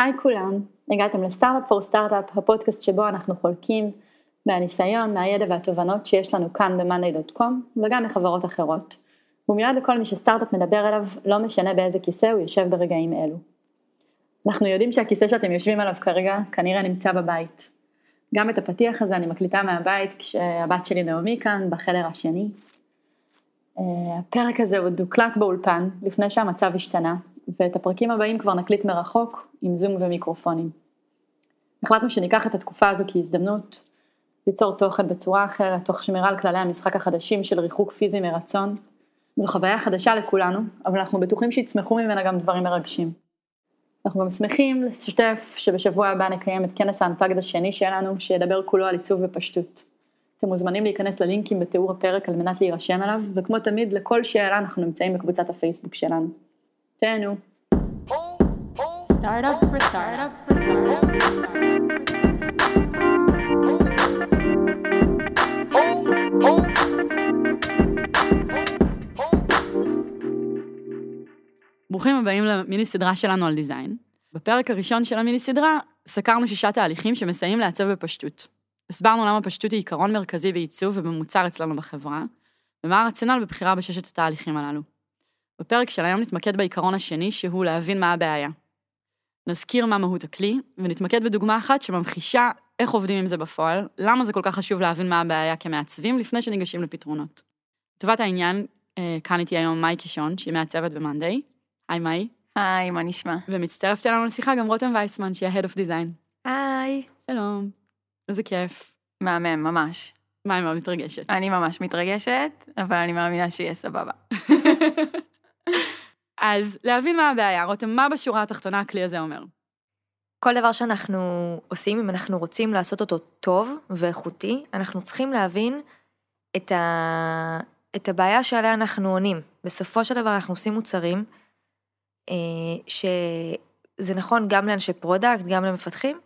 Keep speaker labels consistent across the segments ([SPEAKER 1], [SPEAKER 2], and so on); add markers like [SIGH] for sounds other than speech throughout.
[SPEAKER 1] היי כולם, הגעתם לסטארט-אפ פור סטארט-אפ, הפודקאסט שבו אנחנו חולקים מהניסיון, מהידע והתובנות שיש לנו כאן ב-monday.com וגם מחברות אחרות. הוא מיועד לכל מי שסטארט-אפ מדבר אליו, לא משנה באיזה כיסא הוא יושב ברגעים אלו. אנחנו יודעים שהכיסא שאתם יושבים עליו כרגע כנראה נמצא בבית. גם את הפתיח הזה אני מקליטה מהבית כשהבת שלי נעמי כאן בחדר השני. אה, הפרק הזה עוד הוקלט באולפן לפני שהמצב השתנה, ואת הפרקים הבאים כבר נקליט מרחוק עם זום ומיקרופונים. החלטנו שניקח את התקופה הזו כהזדמנות ליצור תוכן בצורה אחרת, תוך שמירה על כללי המשחק החדשים של ריחוק פיזי מרצון. זו חוויה חדשה לכולנו, אבל אנחנו בטוחים שיצמחו ממנה גם דברים מרגשים. אנחנו גם שמחים לשתף שבשבוע הבא נקיים את כנס האנפגד השני שלנו, שידבר כולו על עיצוב ופשטות. אתם מוזמנים להיכנס ללינקים בתיאור הפרק על מנת להירשם אליו, וכמו תמיד, לכל שאלה אנחנו נמצאים בקבוצת הפייסבוק שלנו. תהנו. Startup for startup for ברוכים הבאים למיני סדרה שלנו על דיזיין. בפרק הראשון של המיני סדרה, סקרנו שישה תהליכים שמסייעים לעצב בפשטות. הסברנו למה פשטות היא עיקרון מרכזי בעיצוב ובמוצר אצלנו בחברה, ומה הרציונל בבחירה בששת התהליכים הללו. בפרק של היום נתמקד בעיקרון השני, שהוא להבין מה הבעיה. נזכיר מה מהות הכלי, ונתמקד בדוגמה אחת שממחישה איך עובדים עם זה בפועל, למה זה כל כך חשוב להבין מה הבעיה כמעצבים לפני שניגשים לפתרונות. לטובת העניין, אה, כאן איתי היום מאי קישון, שהיא מעצבת במאנדיי. היי מאי.
[SPEAKER 2] היי, מה נשמע?
[SPEAKER 1] ומצטרפת אלינו לשיחה גם רותם וייסמן, שהיא ה-Head of Design.
[SPEAKER 2] היי.
[SPEAKER 1] שלום. איזה כיף.
[SPEAKER 2] מהמם, ממש.
[SPEAKER 1] מאי מאוד מתרגשת.
[SPEAKER 2] אני ממש מתרגשת, אבל אני מאמינה שיהיה סבבה. [LAUGHS]
[SPEAKER 1] אז להבין מה הבעיה, רותם, מה בשורה התחתונה הכלי הזה אומר?
[SPEAKER 3] כל דבר שאנחנו עושים, אם אנחנו רוצים לעשות אותו טוב ואיכותי, אנחנו צריכים להבין את, ה... את הבעיה שעליה אנחנו עונים. בסופו של דבר אנחנו עושים מוצרים, אה, שזה נכון גם לאנשי product, גם למפתחים,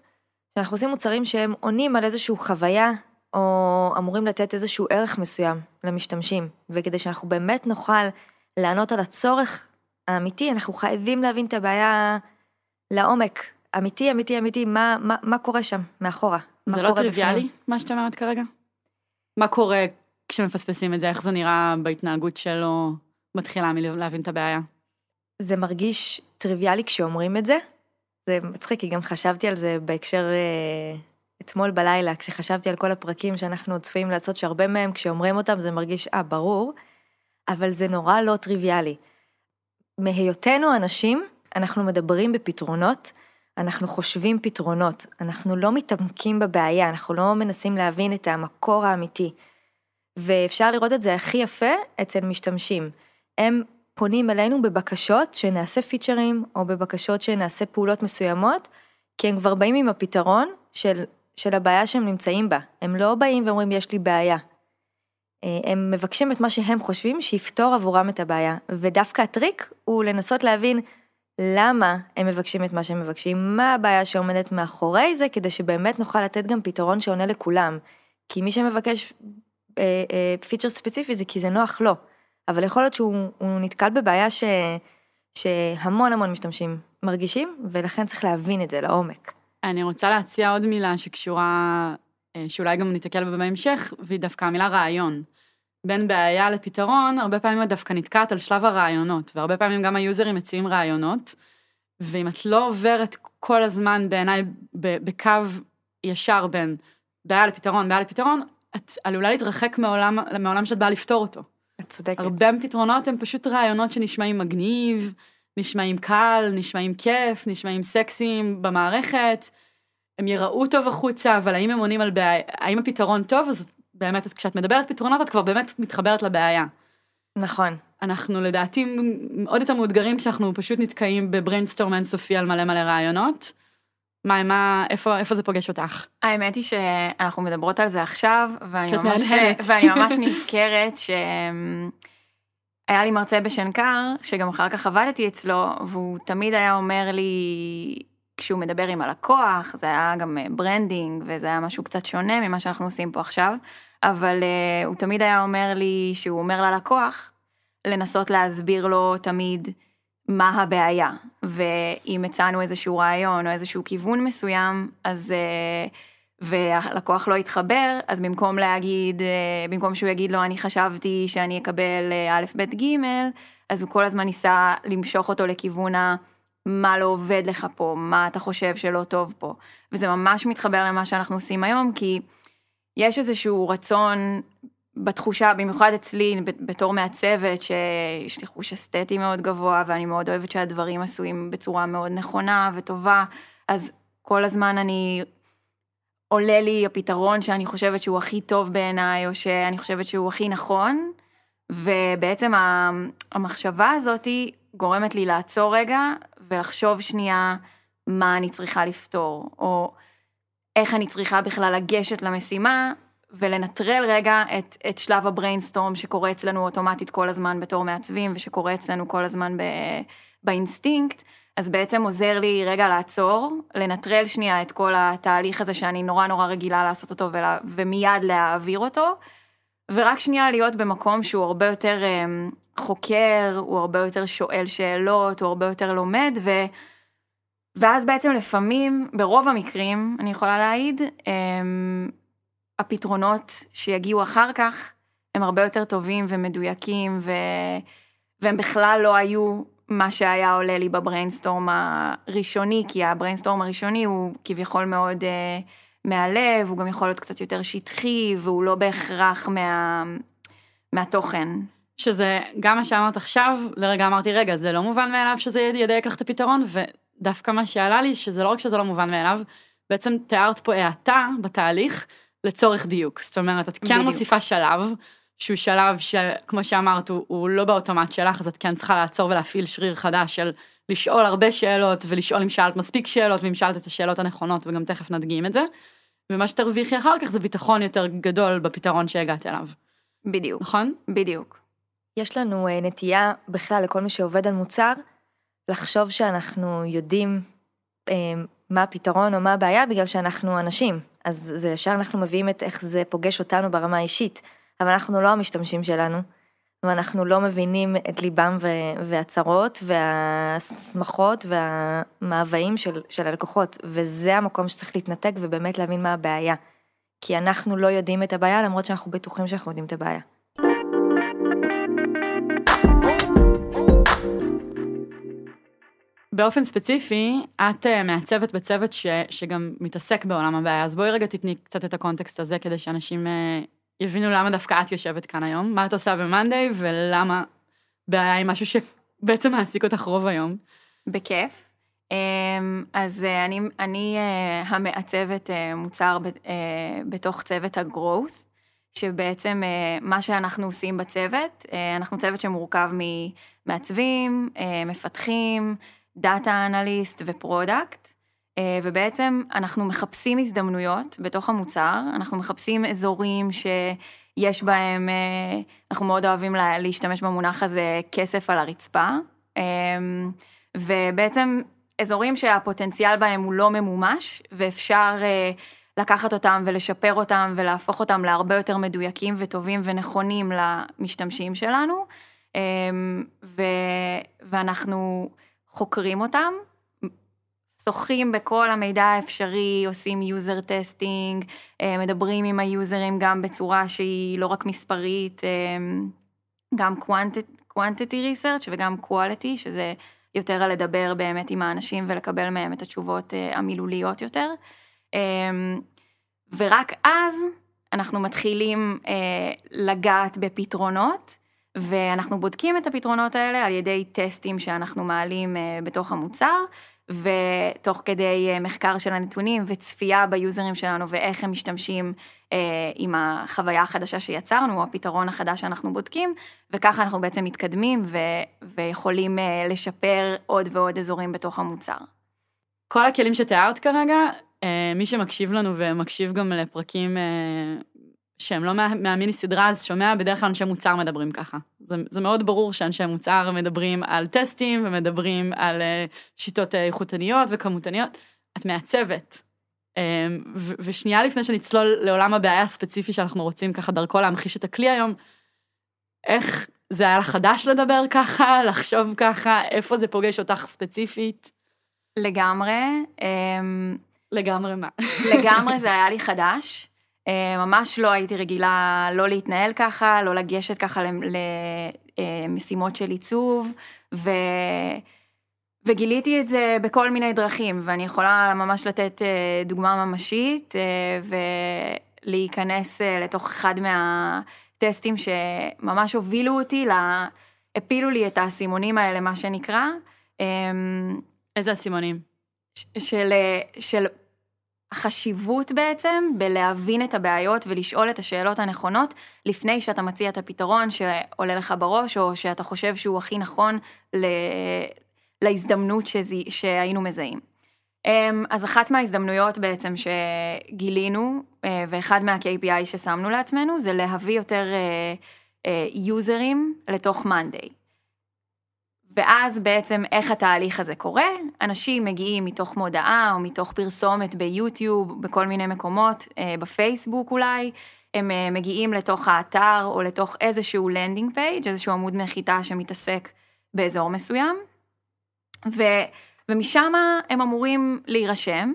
[SPEAKER 3] שאנחנו עושים מוצרים שהם עונים על איזושהי חוויה, או אמורים לתת איזשהו ערך מסוים למשתמשים, וכדי שאנחנו באמת נוכל לענות על הצורך האמיתי, אנחנו חייבים להבין את הבעיה לעומק. אמיתי, אמיתי, אמיתי, מה, מה, מה קורה שם, מאחורה.
[SPEAKER 1] זה לא טריוויאלי, בפנים. מה שאת אומרת כרגע? מה קורה כשמפספסים את זה, איך זה נראה בהתנהגות שלו מתחילה מלהבין את הבעיה?
[SPEAKER 3] זה מרגיש טריוויאלי כשאומרים את זה. זה מצחיק, כי גם חשבתי על זה בהקשר אה, אתמול בלילה, כשחשבתי על כל הפרקים שאנחנו צפויים לעשות, שהרבה מהם כשאומרים אותם זה מרגיש, אה, ברור, אבל זה נורא לא טריוויאלי. מהיותנו אנשים, אנחנו מדברים בפתרונות, אנחנו חושבים פתרונות, אנחנו לא מתעמקים בבעיה, אנחנו לא מנסים להבין את המקור האמיתי. ואפשר לראות את זה הכי יפה אצל משתמשים. הם פונים אלינו בבקשות שנעשה פיצ'רים, או בבקשות שנעשה פעולות מסוימות, כי הם כבר באים עם הפתרון של, של הבעיה שהם נמצאים בה. הם לא באים ואומרים יש לי בעיה, הם מבקשים את מה שהם חושבים שיפתור עבורם את הבעיה, ודווקא הטריק הוא לנסות להבין למה הם מבקשים את מה שהם מבקשים, מה הבעיה שעומדת מאחורי זה, כדי שבאמת נוכל לתת גם פתרון שעונה לכולם. כי מי שמבקש אה, אה, פיצ'ר ספציפי זה כי זה נוח לו, אבל יכול להיות שהוא נתקל בבעיה ש, שהמון המון משתמשים מרגישים, ולכן צריך להבין את זה לעומק.
[SPEAKER 1] אני רוצה להציע עוד מילה שקשורה, אה, שאולי גם ניתקל בה בהמשך, והיא דווקא המילה רעיון. בין בעיה לפתרון, הרבה פעמים את דווקא נתקעת על שלב הרעיונות, והרבה פעמים גם היוזרים מציעים רעיונות, ואם את לא עוברת כל הזמן בעיניי בקו ישר בין בעיה לפתרון, בעיה לפתרון, את עלולה להתרחק מעולם, מעולם שאת באה לפתור אותו.
[SPEAKER 3] את צודקת.
[SPEAKER 1] הרבה פתרונות הם פשוט רעיונות שנשמעים מגניב, נשמעים קל, נשמעים כיף, נשמעים סקסיים במערכת, הם יראו טוב החוצה, אבל האם הם עונים על בעיה, האם הפתרון טוב, אז באמת, אז כשאת מדברת פתרונות, את כבר באמת מתחברת לבעיה.
[SPEAKER 3] נכון.
[SPEAKER 1] אנחנו לדעתי עוד יותר מאותגרים כשאנחנו פשוט נתקעים בבריינסטורם אינסופי על מלא מלא רעיונות. מה, מה, איפה, איפה זה פוגש אותך?
[SPEAKER 2] האמת היא שאנחנו מדברות על זה עכשיו, ואני ממש, ואני ממש [LAUGHS] נזכרת שהיה לי מרצה בשנקר, שגם אחר כך עבדתי אצלו, והוא תמיד היה אומר לי, כשהוא מדבר עם הלקוח, זה היה גם branding, וזה היה משהו קצת שונה ממה שאנחנו עושים פה עכשיו, אבל uh, הוא תמיד היה אומר לי, שהוא אומר ללקוח, לנסות להסביר לו תמיד מה הבעיה, ואם הצענו איזשהו רעיון או איזשהו כיוון מסוים, אז... אה, והלקוח לא יתחבר, אז במקום להגיד, אה, במקום שהוא יגיד לו, אני חשבתי שאני אקבל אה, א', ב', ג', אז הוא כל הזמן ניסה למשוך אותו לכיוון ה... מה לא עובד לך פה, מה אתה חושב שלא טוב פה. וזה ממש מתחבר למה שאנחנו עושים היום, כי יש איזשהו רצון בתחושה, במיוחד אצלי בתור מעצבת, שיש לי חוש אסתטי מאוד גבוה, ואני מאוד אוהבת שהדברים עשויים בצורה מאוד נכונה וטובה, אז כל הזמן אני, עולה לי הפתרון שאני חושבת שהוא הכי טוב בעיניי, או שאני חושבת שהוא הכי נכון, ובעצם המחשבה הזאתי גורמת לי לעצור רגע ולחשוב שנייה מה אני צריכה לפתור, או איך אני צריכה בכלל לגשת למשימה, ולנטרל רגע את, את שלב הבריינסטורם שקורה אצלנו אוטומטית כל הזמן בתור מעצבים, ושקורה אצלנו כל הזמן ב, באינסטינקט, אז בעצם עוזר לי רגע לעצור, לנטרל שנייה את כל התהליך הזה שאני נורא נורא רגילה לעשות אותו ולה, ומיד להעביר אותו, ורק שנייה להיות במקום שהוא הרבה יותר um, חוקר, הוא הרבה יותר שואל שאלות, הוא הרבה יותר לומד, ו... ואז בעצם לפעמים, ברוב המקרים, אני יכולה להעיד, um, הפתרונות שיגיעו אחר כך הם הרבה יותר טובים ומדויקים, ו... והם בכלל לא היו מה שהיה עולה לי ב brainstorm הראשוני, כי ה brainstorm הראשוני הוא כביכול מאוד uh, מהלב, הוא גם יכול להיות קצת יותר שטחי, והוא לא בהכרח מה, מהתוכן.
[SPEAKER 1] שזה גם מה שאמרת עכשיו, לרגע אמרתי, רגע, זה לא מובן מאליו שזה ידייק לך את הפתרון, ודווקא מה שעלה לי, שזה לא רק שזה לא מובן מאליו, בעצם תיארת פה האטה בתהליך לצורך דיוק. זאת אומרת, את כן בדיוק. מוסיפה שלב, שהוא שלב שכמו שאמרת, הוא, הוא לא באוטומט שלך, אז את כן צריכה לעצור ולהפעיל שריר חדש של לשאול הרבה שאלות, ולשאול אם שאלת מספיק שאלות, ואם שאלת את השאלות הנכונות, וגם תכף נדגים את זה. ומה שתרוויחי אחר כך זה ביטחון יותר גדול בפתרון שהגעת אליו.
[SPEAKER 2] בדיוק.
[SPEAKER 1] נכון?
[SPEAKER 2] בדיוק.
[SPEAKER 3] יש לנו אה, נטייה בכלל לכל מי שעובד על מוצר, לחשוב שאנחנו יודעים אה, מה הפתרון או מה הבעיה בגלל שאנחנו אנשים. אז זה ישר אנחנו מביאים את איך זה פוגש אותנו ברמה האישית. אבל אנחנו לא המשתמשים שלנו, ואנחנו לא מבינים את ליבם והצרות והשמחות והמאוויים של, של הלקוחות, וזה המקום שצריך להתנתק ובאמת להבין מה הבעיה. כי אנחנו לא יודעים את הבעיה למרות שאנחנו בטוחים שאנחנו יודעים את הבעיה.
[SPEAKER 1] באופן ספציפי, את אה, מעצבת בצוות ש, שגם מתעסק בעולם הבעיה, אז בואי רגע תתני קצת את הקונטקסט הזה כדי שאנשים אה, יבינו למה דווקא את יושבת כאן היום, מה את עושה במאנדיי ולמה בעיה היא משהו שבעצם מעסיק אותך רוב היום.
[SPEAKER 2] בכיף. אמ, אז אה, אני, אני אה, המעצבת אה, מוצר בתוך צוות ה-growth, שבעצם מה שאנחנו עושים בצוות, אנחנו צוות שמורכב ממעצבים, מפתחים, data analyst ו product. אה, ובעצם אנחנו מחפשים הזדמנויות בתוך המוצר, אנחנו מחפשים אזורים שיש בהם, אה, אנחנו מאוד אוהבים להשתמש במונח הזה כסף על הרצפה, אה, ובעצם אזורים שהפוטנציאל בהם הוא לא ממומש, ואפשר לקחת אותם ולשפר אותם ולהפוך אותם להרבה יותר מדויקים וטובים ונכונים למשתמשים שלנו, ו... ואנחנו חוקרים אותם שוחים בכל המידע האפשרי, עושים user testing, אה, מדברים עם היוזרים גם בצורה שהיא לא רק מספרית, אה, גם quantity research וגם quality, שזה יותר על לדבר באמת עם האנשים ולקבל מהם את התשובות אה, המילוליות יותר. ורק אז אנחנו מתחילים לגעת בפתרונות. ואנחנו בודקים את הפתרונות האלה על ידי טסטים שאנחנו מעלים בתוך המוצר, ותוך כדי אה, מחקר של הנתונים וצפייה ביוזרים שלנו ואיך הם משתמשים אה, עם החוויה החדשה שיצרנו, או הפתרון החדש שאנחנו בודקים, וככה אנחנו בעצם מתקדמים ו- ויכולים אה, לשפר עוד ועוד אזורים בתוך המוצר.
[SPEAKER 1] כל הכלים שתיארת כרגע, אה, מי שמקשיב לנו ומקשיב גם לפרקים אה, שהם לא מה, מהמיני סדרה, אז שומע בדרך כלל אנשי מוצר מדברים ככה. זה, זה מאוד ברור שאנשי מוצר מדברים על טסטים ומדברים על uh, שיטות אה, איכותניות וכמותניות. את מעצבת. Um, ו- ושנייה לפני שנצלול לעולם הבעיה הספציפי שאנחנו רוצים ככה דרכו להמחיש את הכלי היום, איך, זה היה לך חדש לדבר ככה, [LAUGHS] לחשוב ככה, איפה זה פוגש אותך ספציפית?
[SPEAKER 2] לגמרי. אמ,
[SPEAKER 1] לגמרי מה?
[SPEAKER 2] לגמרי זה היה לי חדש. אה, ממש לא הייתי רגילה לא להתנהל ככה, לא לגשת ככה למשימות של עיצוב, ו... וגיליתי את זה בכל מיני דרכים, ואני יכולה ממש לתת אה, דוגמה ממשית אה, ולהיכנס לתוך אחד מהטסטים שממש הובילו אותי, לה... הפילו לי את האסימונים האלה, מה שנקרא. אמ,
[SPEAKER 1] איזה אסימונים?
[SPEAKER 2] של, של החשיבות בעצם בלהבין את הבעיות ולשאול את השאלות הנכונות לפני שאתה מציע את הפתרון שעולה לך בראש או שאתה חושב שהוא הכי נכון ל... להזדמנות שזי... שהיינו מזהים. אמ, אז אחת מההזדמנויות בעצם שגילינו אה, ואחד מה-KPI ששמנו לעצמנו זה להביא יותר יוזרים אה, אה, לתוך מאנדיי. ואז בעצם איך התהליך הזה קורה, אנשים מגיעים מתוך מודעה או מתוך פרסומת ביוטיוב, בכל מיני מקומות, אה, בפייסבוק אולי, הם אה, מגיעים לתוך האתר או לתוך איזשהו landing page, איזשהו עמוד נחיתה שמתעסק באזור מסוים, ו, ומשם הם אמורים להירשם.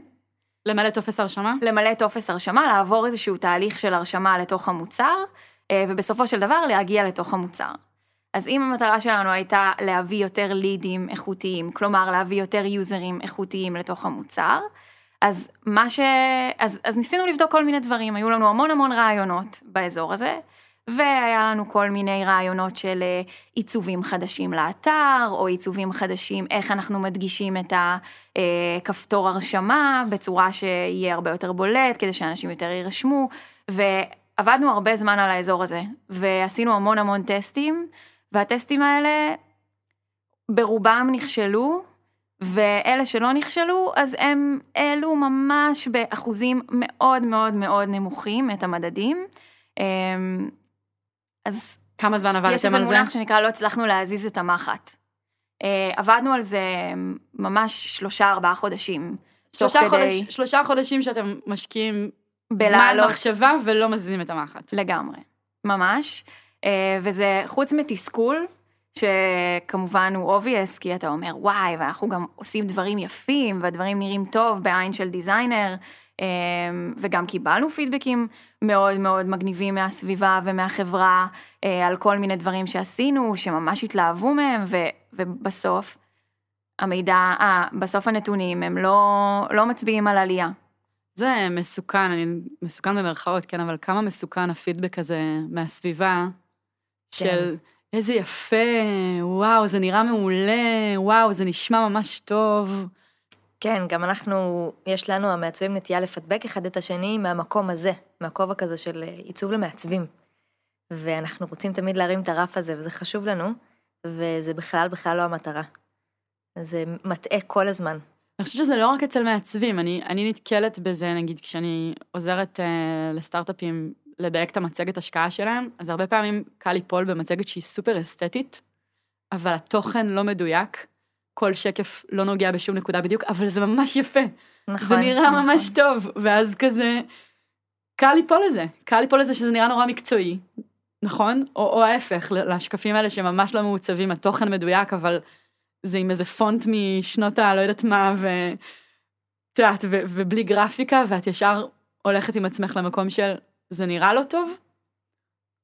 [SPEAKER 1] למלא טופס הרשמה?
[SPEAKER 2] למלא טופס הרשמה, לעבור איזשהו תהליך של הרשמה לתוך המוצר, אה, ובסופו של דבר להגיע לתוך המוצר. אז אם המטרה שלנו הייתה להביא יותר לידים איכותיים, כלומר להביא יותר יוזרים איכותיים לתוך המוצר, אז מה ש... אז, אז ניסינו לבדוק כל מיני דברים, היו לנו המון המון רעיונות באזור הזה, והיה לנו כל מיני רעיונות של אה, עיצובים חדשים לאתר, או עיצובים חדשים, איך אנחנו מדגישים את הכפתור אה, הרשמה בצורה שיהיה הרבה יותר בולט, כדי שאנשים יותר יירשמו, ועבדנו הרבה זמן על האזור הזה, ועשינו המון המון טסטים. והטסטים האלה ברובם נכשלו, ואלה שלא נכשלו, אז הם העלו ממש באחוזים מאוד מאוד מאוד נמוכים את המדדים. אמ,
[SPEAKER 1] אז כמה זמן עבדתם על זה?
[SPEAKER 2] יש איזה מונח שנקרא לא הצלחנו להזיז את המחט. אה, עבדנו על זה ממש שלושה ארבעה חודשים.
[SPEAKER 1] שלושה, כדי... חודש, שלושה חודשים שאתם משקיעים בלעלות. זמן מחשבה ולא מזיזים את המחט.
[SPEAKER 2] לגמרי, ממש. אה, וזה חוץ מתסכול, שכמובן הוא obvious, כי אתה אומר וואי, ואנחנו גם עושים דברים יפים, והדברים נראים טוב בעין של דיזיינר, אה, וגם קיבלנו פידבקים מאוד מאוד מגניבים מהסביבה ומהחברה, אה, על כל מיני דברים שעשינו, שממש התלהבו מהם, ו, ובסוף, המידע, אה, בסוף הנתונים הם לא, לא מצביעים על עלייה.
[SPEAKER 1] זה מסוכן, אני מסוכן במרכאות, כן, אבל כמה מסוכן הפידבק הזה מהסביבה, כן. של איזה יפה, וואו, זה נראה מעולה, וואו, זה נשמע ממש טוב.
[SPEAKER 3] כן, גם אנחנו, יש לנו המעצבים נטייה לפדבק אחד את השני מהמקום הזה, מהכובע כזה של עיצוב למעצבים. ואנחנו רוצים תמיד להרים את הרף הזה, וזה חשוב לנו, וזה בכלל בכלל לא המטרה. זה מטעה כל הזמן.
[SPEAKER 1] אני חושבת שזה לא רק אצל מעצבים, אני, אני נתקלת בזה, נגיד, כשאני עוזרת uh, לסטארט-אפים לדייק את המצגת השקעה שלהם, אז הרבה פעמים קל ליפול במצגת שהיא סופר אסתטית, אבל התוכן לא מדויק, כל שקף לא נוגע בשום נקודה בדיוק, אבל זה ממש יפה. נכון. זה נראה נכון. ממש טוב, ואז כזה, קל ליפול לזה, קל ליפול לזה שזה נראה נורא מקצועי, נכון? או, או ההפך, לשקפים האלה שממש לא מעוצבים, התוכן מדויק, אבל זה עם איזה פונט משנות הלא יודעת מה, ו... את יודעת, ובלי גרפיקה, ואת ישר הולכת עם עצמך למקום של זה נראה לא טוב,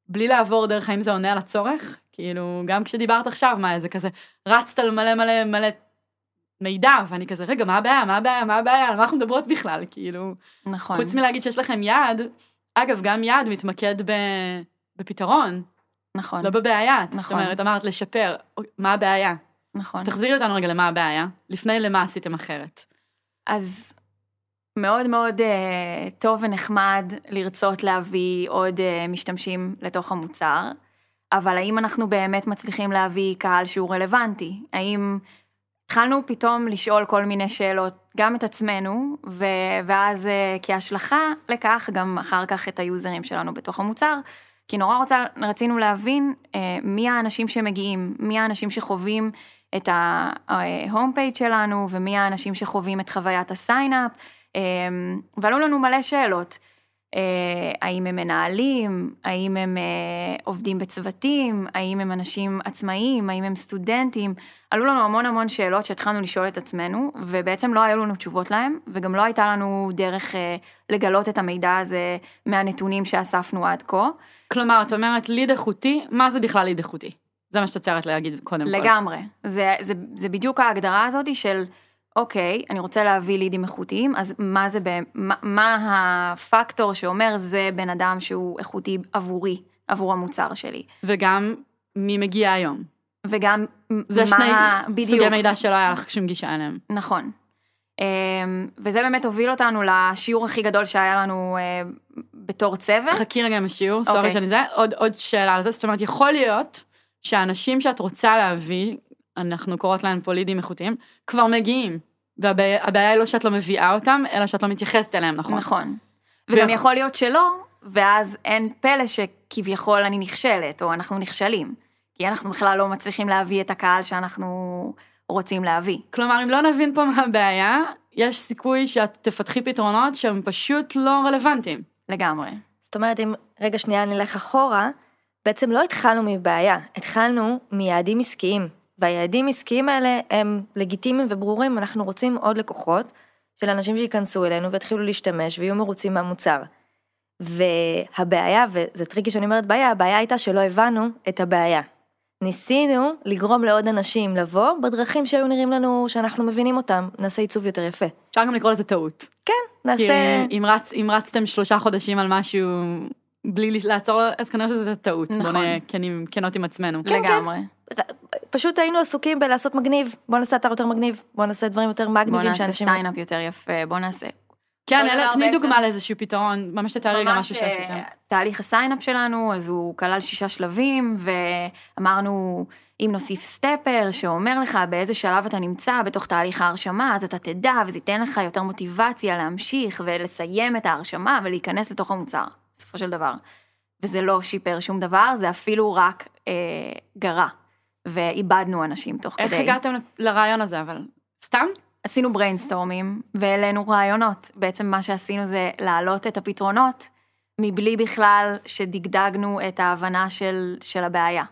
[SPEAKER 1] בלי לעבור דרך האם זה עונה על הצורך, כאילו, גם כשדיברת עכשיו, מה, זה כזה, רצת על מלא מלא מלא מידע, ואני כזה, רגע, מה הבעיה, מה הבעיה, מה הבעיה, על מה אנחנו מדברות בכלל, כאילו.
[SPEAKER 2] נכון.
[SPEAKER 1] חוץ מלהגיד שיש לכם יעד, אגב, גם יעד מתמקד ב... בפתרון.
[SPEAKER 2] נכון.
[SPEAKER 1] לא בבעיה. נכון. זאת אומרת, אמרת לשפר, מה הבעיה?
[SPEAKER 2] נכון.
[SPEAKER 1] אז תחזירי אותנו רגע למה הבעיה, לפני למה עשיתם אחרת.
[SPEAKER 2] אז מאוד מאוד uh, טוב ונחמד לרצות להביא עוד uh, משתמשים לתוך המוצר, אבל האם אנחנו באמת מצליחים להביא קהל שהוא רלוונטי? האם התחלנו פתאום לשאול כל מיני שאלות, גם את עצמנו, ו- ואז uh, כהשלכה לכך גם אחר כך את היוזרים שלנו בתוך המוצר, כי נורא רוצה, רצינו להבין uh, מי האנשים שמגיעים, מי האנשים שחווים את ה-home page שלנו ומי האנשים שחווים את חוויית ה-sign-up. אמ, ועלו לנו מלא שאלות. אה, האם הם מנהלים, האם הם אה, עובדים בצוותים, האם הם אנשים עצמאיים, האם הם סטודנטים. עלו לנו המון המון שאלות שהתחלנו לשאול את עצמנו, ובעצם לא היו לנו תשובות להם, וגם לא הייתה לנו דרך אה, לגלות את המידע הזה מהנתונים שאספנו עד כה.
[SPEAKER 1] כלומר, את אומרת ליד איכותי, מה זה בכלל ליד איכותי? זה מה שאת צריכה להגיד קודם
[SPEAKER 2] לגמרי. כל. לגמרי. זה, זה, זה בדיוק ההגדרה הזאת של... אוקיי, אני רוצה להביא לידים איכותיים, אז מה זה, מה, מה הפקטור שאומר זה בן אדם שהוא איכותי עבורי, עבור המוצר שלי.
[SPEAKER 1] וגם מי מגיע היום.
[SPEAKER 2] וגם
[SPEAKER 1] זה מה, שני בדיוק. סוגי מידע שלא היה לך שום גישה אליהם.
[SPEAKER 2] נכון. אמ, וזה באמת הוביל אותנו לשיעור הכי גדול שהיה לנו אה, בתור צוות.
[SPEAKER 1] חכי רגע עם השיעור, סורי אוקיי. שאני זה, עוד, עוד שאלה על זה, זאת אומרת, יכול להיות שהאנשים שאת רוצה להביא, אנחנו קוראות להם פה לידים איכותיים, כבר מגיעים. והבעיה היא לא שאת לא מביאה אותם, אלא שאת לא מתייחסת אליהם, נכון?
[SPEAKER 2] נכון. וגם יכול להיות שלא, ואז אין פלא שכביכול אני נכשלת, או אנחנו נכשלים. כי אנחנו בכלל לא מצליחים להביא את הקהל שאנחנו רוצים להביא.
[SPEAKER 1] כלומר, אם לא נבין פה מה הבעיה, יש סיכוי שאת תפתחי פתרונות שהם פשוט לא רלוונטיים.
[SPEAKER 2] לגמרי.
[SPEAKER 3] זאת אומרת, אם רגע שנייה נלך אחורה, בעצם לא התחלנו מבעיה, התחלנו מיעדים עסקיים. והיעדים עסקיים האלה הם לגיטימיים וברורים, אנחנו רוצים עוד לקוחות של אנשים שייכנסו אלינו ויתחילו להשתמש ויהיו מרוצים מהמוצר. והבעיה, וזה tricky שאני אומרת בעיה, הבעיה הייתה שלא הבנו את הבעיה. ניסינו לגרום לעוד אנשים לבוא בדרכים שהיו נראים לנו שאנחנו מבינים אותם, נעשה עיצוב יותר יפה.
[SPEAKER 1] אפשר גם לקרוא לזה טעות.
[SPEAKER 3] כן, נעשה...
[SPEAKER 1] כי אם, רצ, אם רצתם שלושה חודשים על משהו בלי לעצור, אז כנראה שזה טעות. נכון. בוא נהיה כנים, כנות עם עצמנו.
[SPEAKER 2] כן, כן. לגמרי.
[SPEAKER 3] כן. פשוט היינו עסוקים בלעשות מגניב, בוא נעשה אתר יותר מגניב, בוא נעשה דברים יותר מגניבים
[SPEAKER 2] שאנשים... בוא נעשה sign-up יותר יפה, בוא נעשה...
[SPEAKER 1] כן, אלא תני דוגמה לאיזשהו פתרון, ממש תתארי גם משהו שעשיתם.
[SPEAKER 2] אה, תהליך ה-sign-up שלנו, אז הוא כלל שישה שלבים, ואמרנו, אם נוסיף stepper שאומר לך באיזה שלב אתה נמצא בתוך תהליך ההרשמה, אז אתה תדע, וזה ייתן לך יותר מוטיבציה להמשיך ולסיים את ההרשמה ולהיכנס לתוך המוצר, בסופו של דבר. וזה לא שיפר שום דבר, זה אפילו רק אה, גרע. ואיבדנו אנשים תוך
[SPEAKER 1] איך
[SPEAKER 2] כדי.
[SPEAKER 1] איך הגעתם לרעיון הזה, אבל סתם?
[SPEAKER 2] עשינו brainstorm ים והעלינו רעיונות. בעצם מה שעשינו זה להעלות את הפתרונות מבלי בכלל שדגדגנו את ההבנה של, של הבעיה.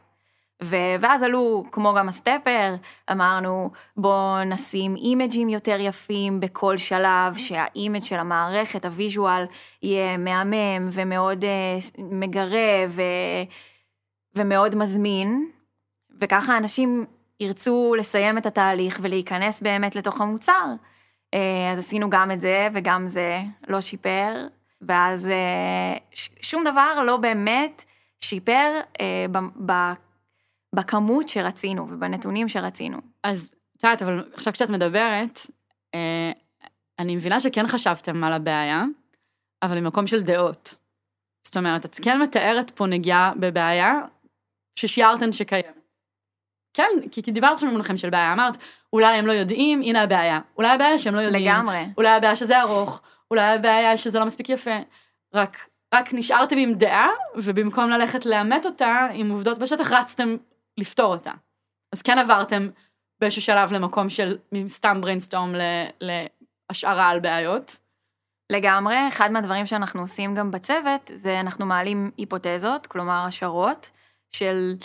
[SPEAKER 2] ו, ואז עלו, כמו גם ה-stepper, אמרנו בואו נשים image ים יותר יפים בכל שלב, שה-image של המערכת, ה-visual, יהיה מהמם ומאוד uh, מגרה ו, ומאוד מזמין, וככה אנשים ירצו לסיים את התהליך ולהיכנס באמת לתוך המוצר. אה, אז עשינו גם את זה, וגם זה לא שיפר, ואז אה, שום דבר לא באמת שיפר אה, בכמות שרצינו ובנתונים שרצינו.
[SPEAKER 1] אז את יודעת, אבל עכשיו כשאת מדברת, אני מבינה שכן חשבתם על הבעיה, אבל ממקום של דעות. זאת אומרת, את כן מתארת פה נגיעה בבעיה ששיערתן שקיימת. כן, כי, כי דיברת שם במונחים של בעיה, אמרת, אולי הם לא יודעים, הנה הבעיה. אולי הבעיה שהם לא יודעים.
[SPEAKER 2] לגמרי.
[SPEAKER 1] אולי הבעיה שזה ארוך, אולי הבעיה שזה לא מספיק יפה. רק, רק נשארתם עם דעה, ובמקום ללכת לאמת אותה עם עובדות בשטח, רצתם לפתור אותה. אז כן עברתם באיזשהו שלב למקום של סתם brainstorm להשערה על בעיות.
[SPEAKER 2] לגמרי, אחד מהדברים שאנחנו עושים גם בצוות, זה אנחנו מעלים היפותזות, כלומר השערות, של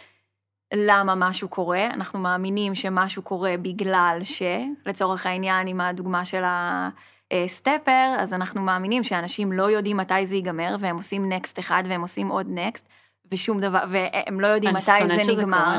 [SPEAKER 2] למה משהו קורה, אנחנו מאמינים שמשהו קורה בגלל ש, לצורך העניין עם הדוגמה של הסטפר, אז אנחנו מאמינים שאנשים לא יודעים מתי זה ייגמר, והם עושים נקסט אחד והם עושים עוד נקסט, ושום דבר, והם לא יודעים מתי זה נגמר.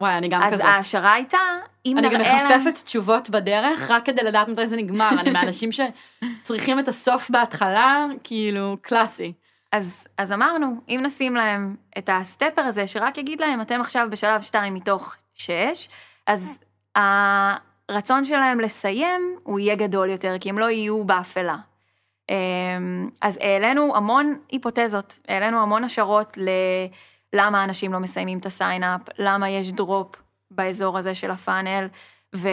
[SPEAKER 1] וואי, אני גם
[SPEAKER 2] אז
[SPEAKER 1] כזאת.
[SPEAKER 2] אז ההשערה הייתה, אם
[SPEAKER 1] נראה להם... אני גם מחפפת תשובות בדרך, רק כדי לדעת מתי זה נגמר. אני מהאנשים שצריכים את הסוף בהתחלה, כאילו, קלאסי.
[SPEAKER 2] אז, אז אמרנו, אם נשים להם את ה-stepper הזה, שרק יגיד להם, אתם עכשיו בשלב 2 מתוך 6, אז הרצון שלהם לסיים, הוא יהיה גדול יותר, כי הם לא יהיו באפלה. אמ, אז העלינו המון היפותזות, העלינו המון השערות ללמה אנשים לא מסיימים את ה-sign-up, למה יש drop באזור הזה של ה-funnel, ו,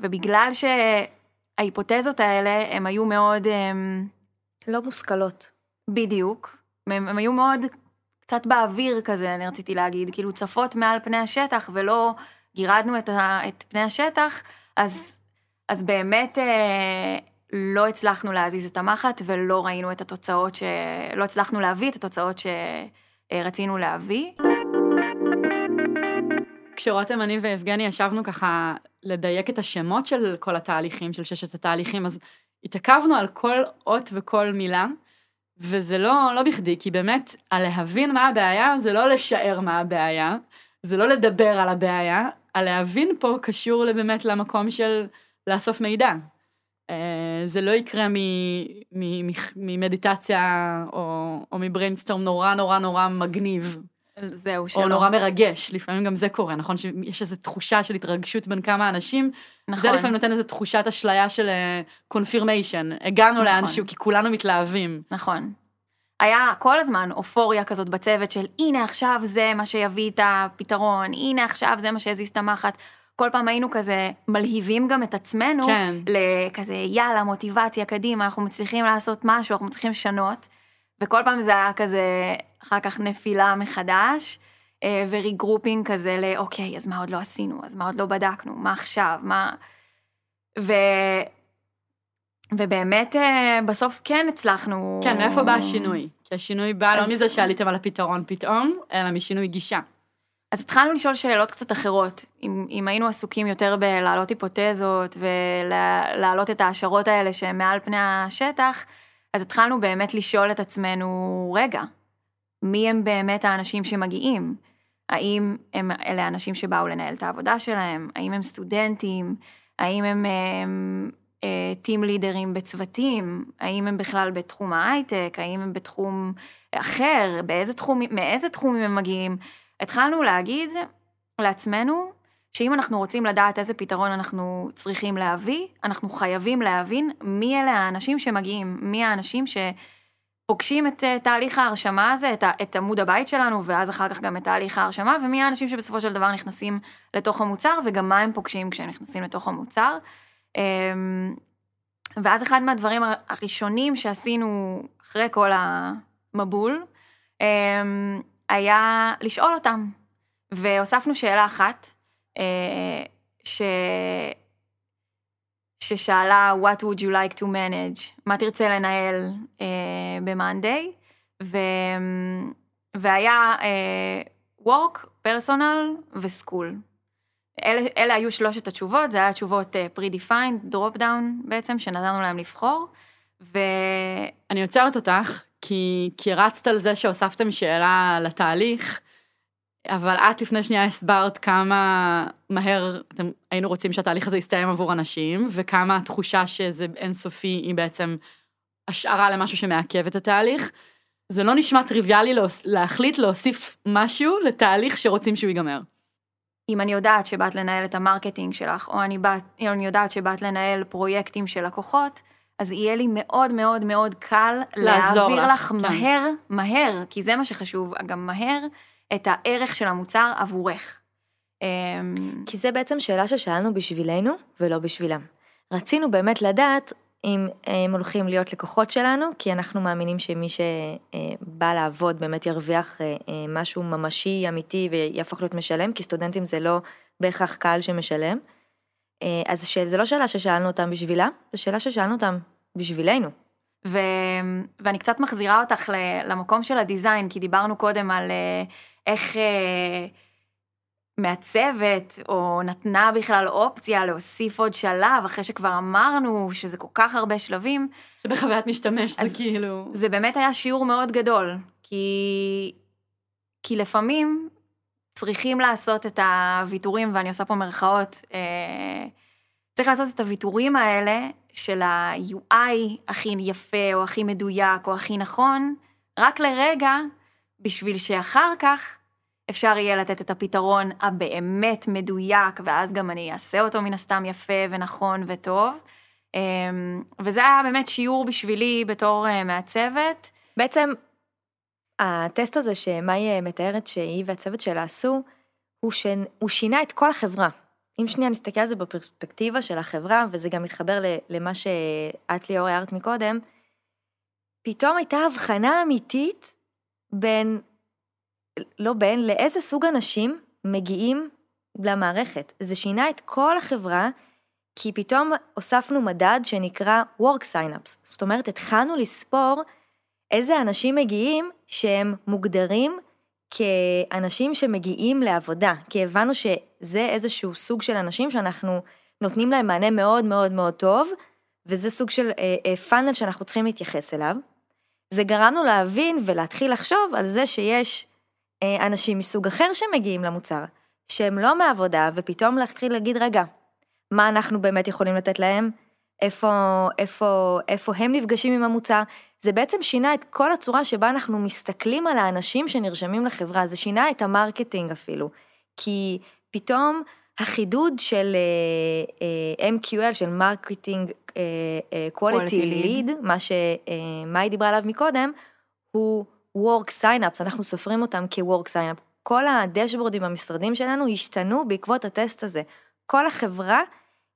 [SPEAKER 2] ובגלל שההיפותזות האלה, הם היו מאוד... הם,
[SPEAKER 3] לא מושכלות.
[SPEAKER 2] בדיוק. הם היו מאוד קצת באוויר כזה, אני רציתי להגיד, כאילו צפות מעל פני השטח ולא גירדנו את, ה, את פני השטח, אז, אז באמת אה, לא הצלחנו להזיז את המחט ולא ראינו את התוצאות ש... לא הצלחנו להביא את התוצאות שרצינו להביא.
[SPEAKER 1] כשרותם, אני ויבגני ישבנו ככה לדייק את השמות של כל התהליכים, של ששת התהליכים, אז התעכבנו על כל אות וכל מילה, וזה לא, לא בכדי, כי באמת, הלהבין מה הבעיה זה לא לשער מה הבעיה, זה לא לדבר על הבעיה, הלהבין פה קשור באמת למקום של לאסוף מידע. אה, זה לא יקרה ממדיטציה או, או מבריינסטורם נורא נורא נורא מגניב.
[SPEAKER 2] זהו, שלא.
[SPEAKER 1] או נורא מרגש, לפעמים גם זה קורה, נכון? שיש איזו תחושה של התרגשות בין כמה אנשים. נכון. זה לפעמים נותן איזו תחושת אשליה של קונפירמיישן. Uh, הגענו נכון. לאנשהו כי כולנו מתלהבים.
[SPEAKER 2] נכון. היה כל הזמן אופוריה כזאת בצוות של הנה עכשיו זה מה שיביא את הפתרון, הנה עכשיו זה מה שיזיז את המחט. כל פעם היינו כזה מלהיבים גם את עצמנו,
[SPEAKER 1] כן.
[SPEAKER 2] לכזה יאללה מוטיבציה קדימה, אנחנו מצליחים לעשות משהו, אנחנו מצליחים לשנות. וכל פעם זה היה כזה, אחר כך נפילה מחדש, אה, ו-regrouping כזה לאוקיי, אז מה עוד לא עשינו, אז מה עוד לא בדקנו, מה עכשיו, מה... ו... ובאמת אה, בסוף כן הצלחנו...
[SPEAKER 1] כן, מאיפה בא השינוי? כי השינוי בא לא אז... לא מזה שעליתם על הפתרון פתאום, אלא משינוי גישה.
[SPEAKER 2] אז התחלנו לשאול שאלות קצת אחרות. אם, אם היינו עסוקים יותר בלהעלות היפותזות ולהעלות את ההשערות האלה שהן מעל פני השטח, אז התחלנו באמת לשאול את עצמנו, רגע, מי הם באמת האנשים שמגיעים? האם הם אלה האנשים שבאו לנהל את העבודה שלהם? האם הם סטודנטים? האם הם, הם טים לידרים בצוותים? האם הם בכלל בתחום ההייטק? האם הם בתחום אחר? באיזה תחום, מאיזה תחומים הם מגיעים? התחלנו להגיד לעצמנו, שאם אנחנו רוצים לדעת איזה פתרון אנחנו צריכים להביא, אנחנו חייבים להבין מי אלה האנשים שמגיעים, מי האנשים שפוגשים את אה, תהליך ההרשמה הזה, את, את עמוד הבית שלנו, ואז אחר כך גם את תהליך ההרשמה, ומי האנשים שבסופו של דבר נכנסים לתוך המוצר, וגם מה הם פוגשים כשהם נכנסים לתוך המוצר. אמ, ואז אחד מהדברים הראשונים שעשינו אחרי כל המבול, אמ, היה לשאול אותם. והוספנו שאלה אחת, אה, ש... ששאלה What would you like to manage? מה תרצה לנהל uh, ב-Monday? ו... והיה uh, work, personal ו-school. אלה, אלה היו שלושת התשובות, זה היה תשובות pre-defined, drop down בעצם, שנתנו להם לבחור. ו...
[SPEAKER 1] אני עוצרת אותך, כי, כי רצת על זה שהוספתם שאלה לתהליך, אבל את לפני שנייה הסברת כמה מהר אתם היינו רוצים שהתהליך הזה יסתיים עבור אנשים, וכמה התחושה שזה אינסופי היא בעצם השערה למשהו שמעכב את התהליך. זה לא נשמע טריוויאלי להחליט להוסיף משהו לתהליך שרוצים שהוא ייגמר.
[SPEAKER 2] אם אני יודעת שבאת לנהל את ה-marketing שלך, או אני, או אני יודעת שבאת לנהל פרויקטים של לקוחות, אז יהיה לי מאוד מאוד מאוד קל להעביר לך, לך כן. מהר, מהר, כי זה מה שחשוב, גם מהר, את הערך של המוצר עבורך.
[SPEAKER 3] אמ, כי זה בעצם שאלה ששאלנו בשבילנו ולא בשבילם. רצינו באמת לדעת אם הם הולכים להיות לקוחות שלנו, כי אנחנו מאמינים שמי שבא לעבוד באמת ירוויח אה, אה, משהו ממשי, אמיתי ויהפוך להיות משלם, כי סטודנטים זה לא בהכרח קהל שמשלם. אה, אז זה לא שאלה ששאלנו אותם בשבילה, זו שאלה ששאלנו אותם בשבילנו.
[SPEAKER 2] ו... ואני קצת מחזירה אותך למקום של הדיזיין, כי דיברנו קודם על איך אה, מעצבת, או נתנה בכלל אופציה להוסיף עוד שלב, אחרי שכבר אמרנו שזה כל כך הרבה שלבים.
[SPEAKER 1] שבחוויית משתמש זה כאילו...
[SPEAKER 2] זה באמת היה שיעור מאוד גדול, כי, כי לפעמים צריכים לעשות את הוויתורים, ואני עושה פה מרכאות, אה, צריך לעשות את הוויתורים האלה של ה-UI הכי יפה, או הכי מדויק, או הכי נכון, רק לרגע, בשביל שאחר כך אפשר יהיה לתת את הפתרון הבאמת מדויק, ואז גם אני אעשה אותו מן הסתם יפה ונכון וטוב. אמ, וזה היה באמת שיעור בשבילי בתור אה, מעצבת.
[SPEAKER 3] בעצם הטסט הזה שמאי מתארת שהיא והצוות שלה עשו, הוא, ש... הוא שינה את כל החברה. אם שנייה נסתכל על זה בפרספקטיבה של החברה, וזה גם מתחבר למה שאת ליאור הערת מקודם, פתאום הייתה הבחנה אמיתית בין לא בין, לאיזה סוג אנשים מגיעים למערכת. זה שינה את כל החברה, כי פתאום הוספנו מדד שנקרא Work Sign-ups. זאת אומרת, התחלנו לספור איזה אנשים מגיעים שהם מוגדרים כאנשים שמגיעים לעבודה, כי הבנו שזה איזשהו סוג של אנשים שאנחנו נותנים להם מענה מאוד מאוד מאוד טוב, וזה סוג של אה, אה, funnel שאנחנו צריכים להתייחס אליו. זה גרמנו להבין ולהתחיל לחשוב על זה שיש אה, אנשים מסוג אחר שמגיעים למוצר, שהם לא מעבודה, ופתאום להתחיל להגיד, רגע, מה אנחנו באמת יכולים לתת להם? איפה, איפה, איפה הם נפגשים עם המוצר? זה בעצם שינה את כל הצורה שבה אנחנו מסתכלים על האנשים שנרשמים לחברה, זה שינה את ה-marketing אפילו. כי פתאום החידוד של uh, uh, MQL, של marketing quality lead, מה שמאי uh, דיברה עליו מקודם, הוא work sign-ups, אנחנו סופרים אותם כ-work sign-up. כל ה-dashboard ים במשרדים שלנו השתנו בעקבות הטסט הזה. כל החברה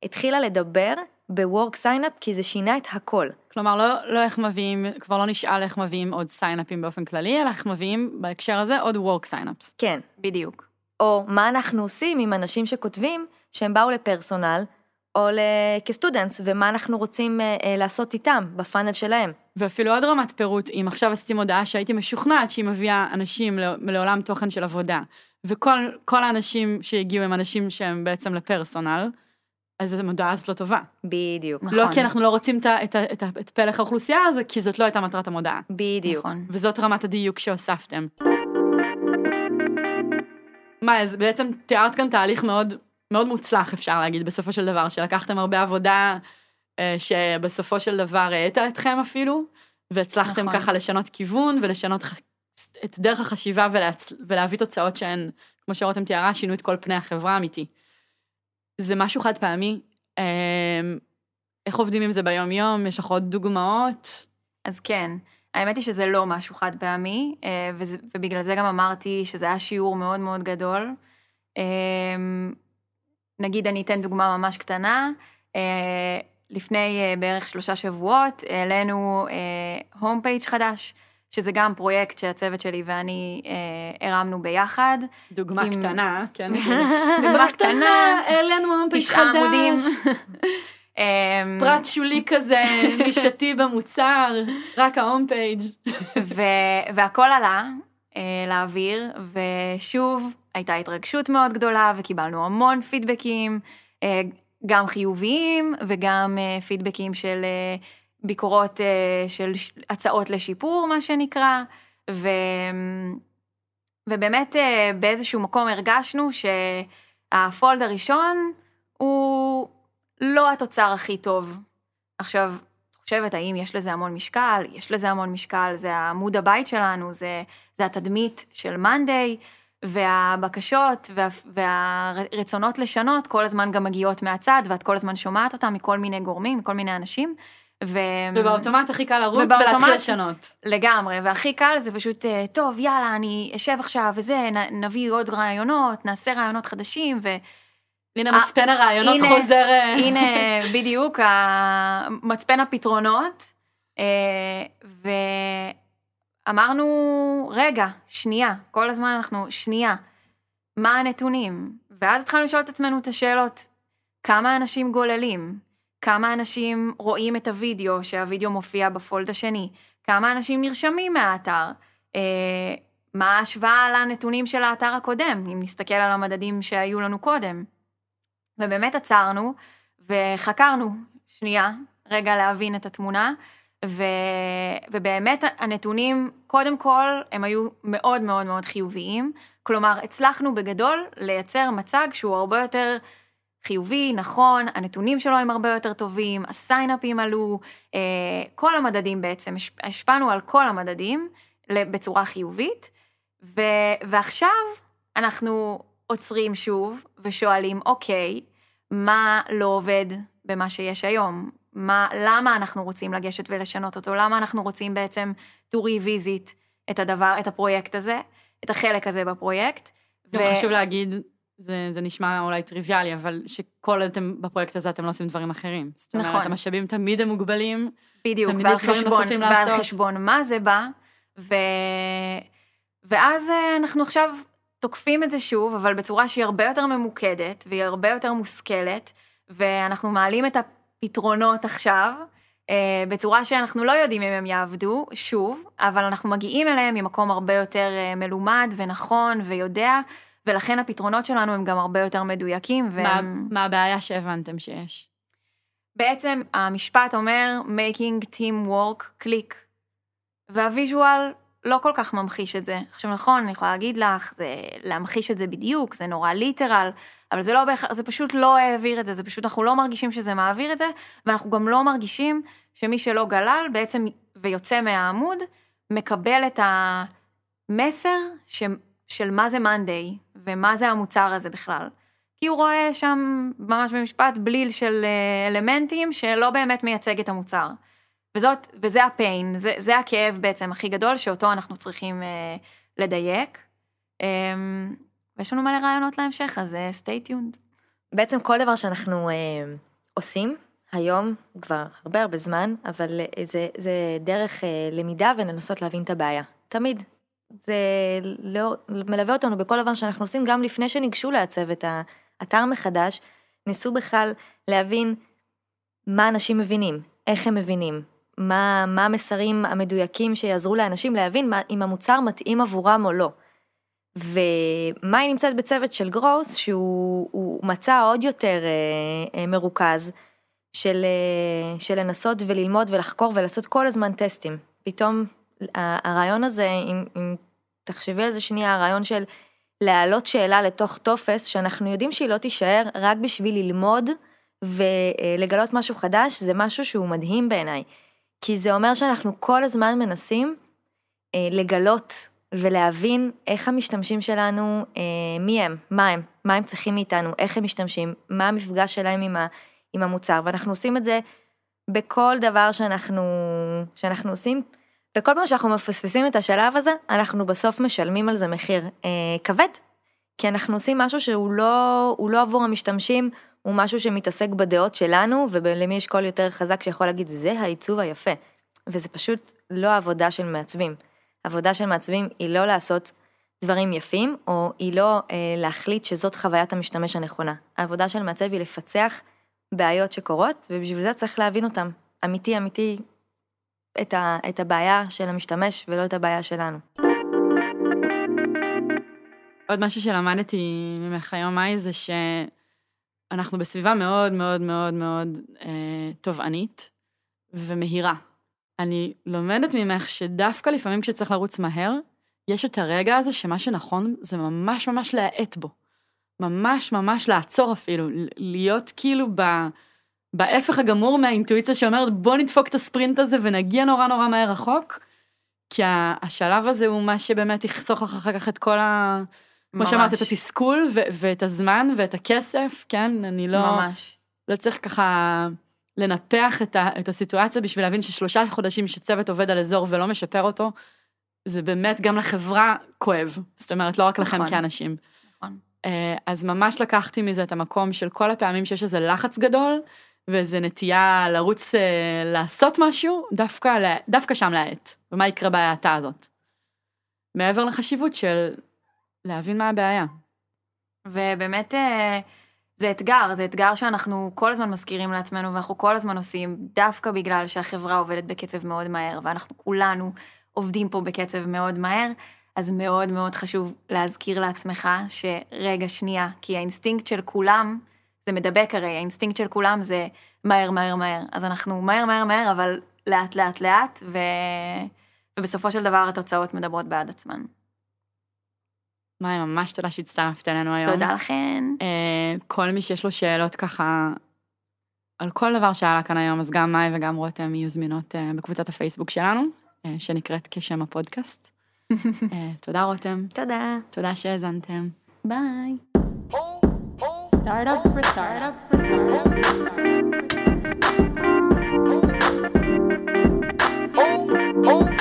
[SPEAKER 3] התחילה לדבר ב-work sign-up כי זה שינה את הכל.
[SPEAKER 1] כלומר, לא, לא איך מביאים, כבר לא נשאל איך מביאים עוד sign-up ים באופן כללי, אלא איך מביאים בהקשר הזה עוד work sign-ups.
[SPEAKER 3] כן.
[SPEAKER 2] בדיוק.
[SPEAKER 3] או מה אנחנו עושים עם אנשים שכותבים שהם באו לפרסונל, או כסטודנטס, ומה אנחנו רוצים אה, אה, לעשות איתם בפאנל שלהם.
[SPEAKER 1] ואפילו עוד רמת פירוט, אם עכשיו עשיתי מודעה שהייתי משוכנעת שהיא מביאה אנשים לעולם תוכן של עבודה, וכל האנשים שהגיעו הם אנשים שהם בעצם לפרסונל, אז המודעה הזאת לא טובה.
[SPEAKER 3] בדיוק.
[SPEAKER 1] לא נכון. לא כי אנחנו לא רוצים את, את, את, את פלח האוכלוסייה הזה, כי זאת לא הייתה מטרת המודעה.
[SPEAKER 3] בדיוק.
[SPEAKER 1] נכון. וזאת רמת הדיוק שהוספתם. מה, אז בעצם תיארת כאן תהליך מאוד, מאוד מוצלח, אפשר להגיד, בסופו של דבר, שלקחתם הרבה עבודה, אה, שבסופו של דבר האטה אתכם אפילו, והצלחתם נכון. ככה לשנות כיוון ולשנות את דרך החשיבה ולהצ... ולהביא תוצאות שהן, כמו שרותם תיארה, שינו את כל פני החברה האמיתי. זה משהו חד פעמי. אמ, איך עובדים עם זה ביום-יום? יש לך עוד דוגמאות?
[SPEAKER 2] אז כן. האמת היא שזה לא משהו חד פעמי, אה, ובגלל זה גם אמרתי שזה היה שיעור מאוד מאוד גדול. אמ, נגיד אני אתן דוגמה ממש קטנה, אה, לפני אה, בערך שלושה שבועות העלינו home page חדש, שזה גם פרויקט שהצוות שלי ואני אה, הרמנו ביחד.
[SPEAKER 1] דוגמה עם... קטנה, כן. [LAUGHS] דוגמה קטנה, העלינו home page חדש. תשעה עמודים. [LAUGHS] אמ, פרט שולי כזה, [LAUGHS] נישתי במוצר, רק ההום פייג'.
[SPEAKER 2] והכל עלה אה, לאוויר, ושוב, הייתה התרגשות מאוד גדולה, וקיבלנו המון פידבקים, אה, גם חיוביים וגם אה, פידבקים של ביקורות של הצעות לשיפור, מה שנקרא, ו... ובאמת באיזשהו מקום הרגשנו שהפולד הראשון הוא לא התוצר הכי טוב. עכשיו, את חושבת, האם יש לזה המון משקל? יש לזה המון משקל, זה עמוד הבית שלנו, זה, זה התדמית של מאנדיי, והבקשות וה, והרצונות לשנות כל הזמן גם מגיעות מהצד, ואת כל הזמן שומעת אותם מכל מיני גורמים, מכל מיני אנשים.
[SPEAKER 1] ו... ובאוטומט הכי קל לרוץ ולהתחיל לשנות.
[SPEAKER 2] לגמרי, והכי קל זה פשוט, אה, טוב, יאללה, אני אשב עכשיו וזה, נביא עוד רעיונות, נעשה רעיונות חדשים, ו...
[SPEAKER 1] הנה אה, מצפן הרעיונות הנה, חוזר. אה.
[SPEAKER 2] הנה [LAUGHS] בדיוק מצפן הפתרונות. אה, ואמרנו, רגע, שנייה, כל הזמן אנחנו, שנייה, מה הנתונים? ואז התחלנו לשאול את עצמנו את השאלות, כמה אנשים גוללים? כמה אנשים רואים את הוידאו, שהוידאו מופיע בפולד השני? כמה אנשים נרשמים מהאתר? מה ההשוואה לנתונים של האתר הקודם, אם נסתכל על המדדים שהיו לנו קודם? ובאמת עצרנו וחקרנו שנייה, רגע להבין את התמונה, ו... ובאמת הנתונים, קודם כל, הם היו מאוד מאוד מאוד חיוביים. כלומר, הצלחנו בגדול לייצר מצג שהוא הרבה יותר חיובי, נכון, הנתונים שלו הם הרבה יותר טובים, הסיינאפים עלו, אה, כל המדדים בעצם, השפענו על כל המדדים בצורה חיובית, ו... ועכשיו אנחנו עוצרים שוב ושואלים, אוקיי, מה לא עובד במה שיש היום? מה, למה אנחנו רוצים לגשת ולשנות אותו? למה אנחנו רוצים בעצם to revisit את הדבר, את הפרויקט הזה, את החלק הזה בפרויקט?
[SPEAKER 1] גם ו... חשוב להגיד, זה, זה נשמע אולי טריוויאלי, אבל שכל אתם בפרויקט הזה אתם לא עושים דברים אחרים. זאת אומרת, נכון. המשאבים תמיד הם מוגבלים.
[SPEAKER 2] בדיוק, ועל חשבון, ועל חשבון מה זה בא, ו... ואז אה, אנחנו עכשיו תוקפים את זה שוב, אבל בצורה שהיא הרבה יותר ממוקדת, והיא הרבה יותר מושכלת, ואנחנו מעלים את הפתרונות עכשיו, אה, בצורה שאנחנו לא יודעים אם הם יעבדו, שוב, אבל אנחנו מגיעים אליהם ממקום הרבה יותר אה, מלומד ונכון ויודע, ולכן הפתרונות שלנו הם גם הרבה יותר מדויקים.
[SPEAKER 1] והם... מה, מה הבעיה שהבנתם שיש?
[SPEAKER 2] בעצם המשפט אומר making team work click, והוויז'ואל לא כל כך ממחיש את זה. עכשיו נכון, אני יכולה להגיד לך, זה להמחיש את זה בדיוק, זה נורא ליטרל, אבל זה לא בהכרח, זה פשוט לא העביר את זה, זה פשוט אנחנו לא מרגישים שזה מעביר את זה, ואנחנו גם לא מרגישים שמי שלא גלל בעצם ויוצא מהעמוד, מקבל את המסר ש, של מה זה מאנדיי, ומה זה המוצר הזה בכלל. כי הוא רואה שם ממש במשפט בליל של אה, אלמנטים שלא באמת מייצג את המוצר. וזאת, וזה הפיין, זה, זה הכאב בעצם הכי גדול שאותו אנחנו צריכים אה, לדייק. אה, ויש לנו מלא רעיונות להמשך, אז אה, stay tuned.
[SPEAKER 3] בעצם כל דבר שאנחנו אה, עושים היום, כבר הרבה הרבה זמן, אבל אה, זה, זה דרך אה, למידה ולנסות להבין את הבעיה. תמיד. זה לא, מלווה אותנו בכל דבר שאנחנו עושים, גם לפני שניגשו לעצב את האתר מחדש, ניסו בכלל להבין מה אנשים מבינים, איך הם מבינים, מה, מה המסרים המדויקים שיעזרו לאנשים להבין מה, אם המוצר מתאים עבורם או לא. ומאי נמצאת בצוות של growth שהוא מצא עוד יותר אה, אה, מרוכז של, אה, של לנסות וללמוד ולחקור ולעשות כל הזמן טסטים. פתאום הרעיון הזה, אם, אם תחשבי על זה שנייה, הרעיון של להעלות שאלה לתוך טופס שאנחנו יודעים שהיא לא תישאר רק בשביל ללמוד ולגלות משהו חדש, זה משהו שהוא מדהים בעיניי. כי זה אומר שאנחנו כל הזמן מנסים אה, לגלות ולהבין איך המשתמשים שלנו, אה, מי הם, מה הם, מה הם צריכים מאיתנו, איך הם משתמשים, מה המפגש שלהם עם, ה, עם המוצר, ואנחנו עושים את זה בכל דבר שאנחנו, שאנחנו עושים. וכל פעם שאנחנו מפספסים את השלב הזה, אנחנו בסוף משלמים על זה מחיר אה, כבד, כי אנחנו עושים משהו שהוא לא, לא עבור המשתמשים, הוא משהו שמתעסק בדעות שלנו, ולמי יש קול יותר חזק שיכול להגיד, זה העיצוב היפה. וזה פשוט לא העבודה של מעצבים. עבודה של מעצבים היא לא לעשות דברים יפים, או היא לא אה, להחליט שזאת חוויית המשתמש הנכונה. העבודה של מעצב היא לפצח בעיות שקורות, ובשביל זה צריך להבין אותם. אמיתי אמיתי, את, ה, את הבעיה של המשתמש ולא את הבעיה שלנו.
[SPEAKER 1] עוד משהו שלמדתי ממך היום, מאי, זה שאנחנו בסביבה מאוד מאוד מאוד מאוד אה, תובענית ומהירה. אני לומדת ממך שדווקא לפעמים כשצריך לרוץ מהר, יש את הרגע הזה שמה שנכון זה ממש ממש להאט בו. ממש ממש לעצור אפילו, להיות כאילו ב... בהפך הגמור מהאינטואיציה שאומרת בוא נדפוק את הספרינט הזה ונגיע נורא נורא מהר רחוק, כי השלב הזה הוא מה שבאמת יחסוך לך אחר כך את כל ה... כמו שאמרת, את התסכול ו- ואת הזמן ואת הכסף, כן? אני לא... ממש. לא צריך ככה לנפח את, ה- את הסיטואציה בשביל להבין ששלושה חודשים שצוות עובד על אזור ולא משפר אותו, זה באמת גם לחברה כואב. זאת אומרת, לא רק לכם נכון. כאנשים. נכון. אה, אז ממש לקחתי מזה את המקום של כל הפעמים שיש איזה לחץ גדול, ואיזה נטייה לרוץ אה, לעשות משהו, דווקא, דווקא שם להאט, ומה יקרה בהאטה הזאת. מעבר לחשיבות של להבין מה הבעיה.
[SPEAKER 2] ובאמת אה, זה אתגר, זה אתגר שאנחנו כל הזמן מזכירים לעצמנו ואנחנו כל הזמן עושים, דווקא בגלל שהחברה עובדת בקצב מאוד מהר ואנחנו כולנו עובדים פה בקצב מאוד מהר, אז מאוד מאוד חשוב להזכיר לעצמך שרגע שנייה, כי האינסטינקט של כולם, זה מדבק הרי, האינסטינקט של כולם זה מהר מהר מהר, אז אנחנו מהר מהר מהר אבל לאט לאט לאט ו... ובסופו של דבר התוצאות מדברות בעד עצמן.
[SPEAKER 1] מאי, ממש תודה שהצטרפת אלינו היום.
[SPEAKER 2] תודה לכן.
[SPEAKER 1] אה, כל מי שיש לו שאלות ככה על כל דבר שעלה כאן היום, אז גם מאי וגם רותם יהיו זמינות אה, בקבוצת הפייסבוק שלנו, uh, שנקראת כשם הפודקאסט. [LAUGHS] תודה רותם.
[SPEAKER 3] תודה.
[SPEAKER 1] תודה שהאזנתם.
[SPEAKER 2] ביי. startup for startup for startup. For. Oh, oh.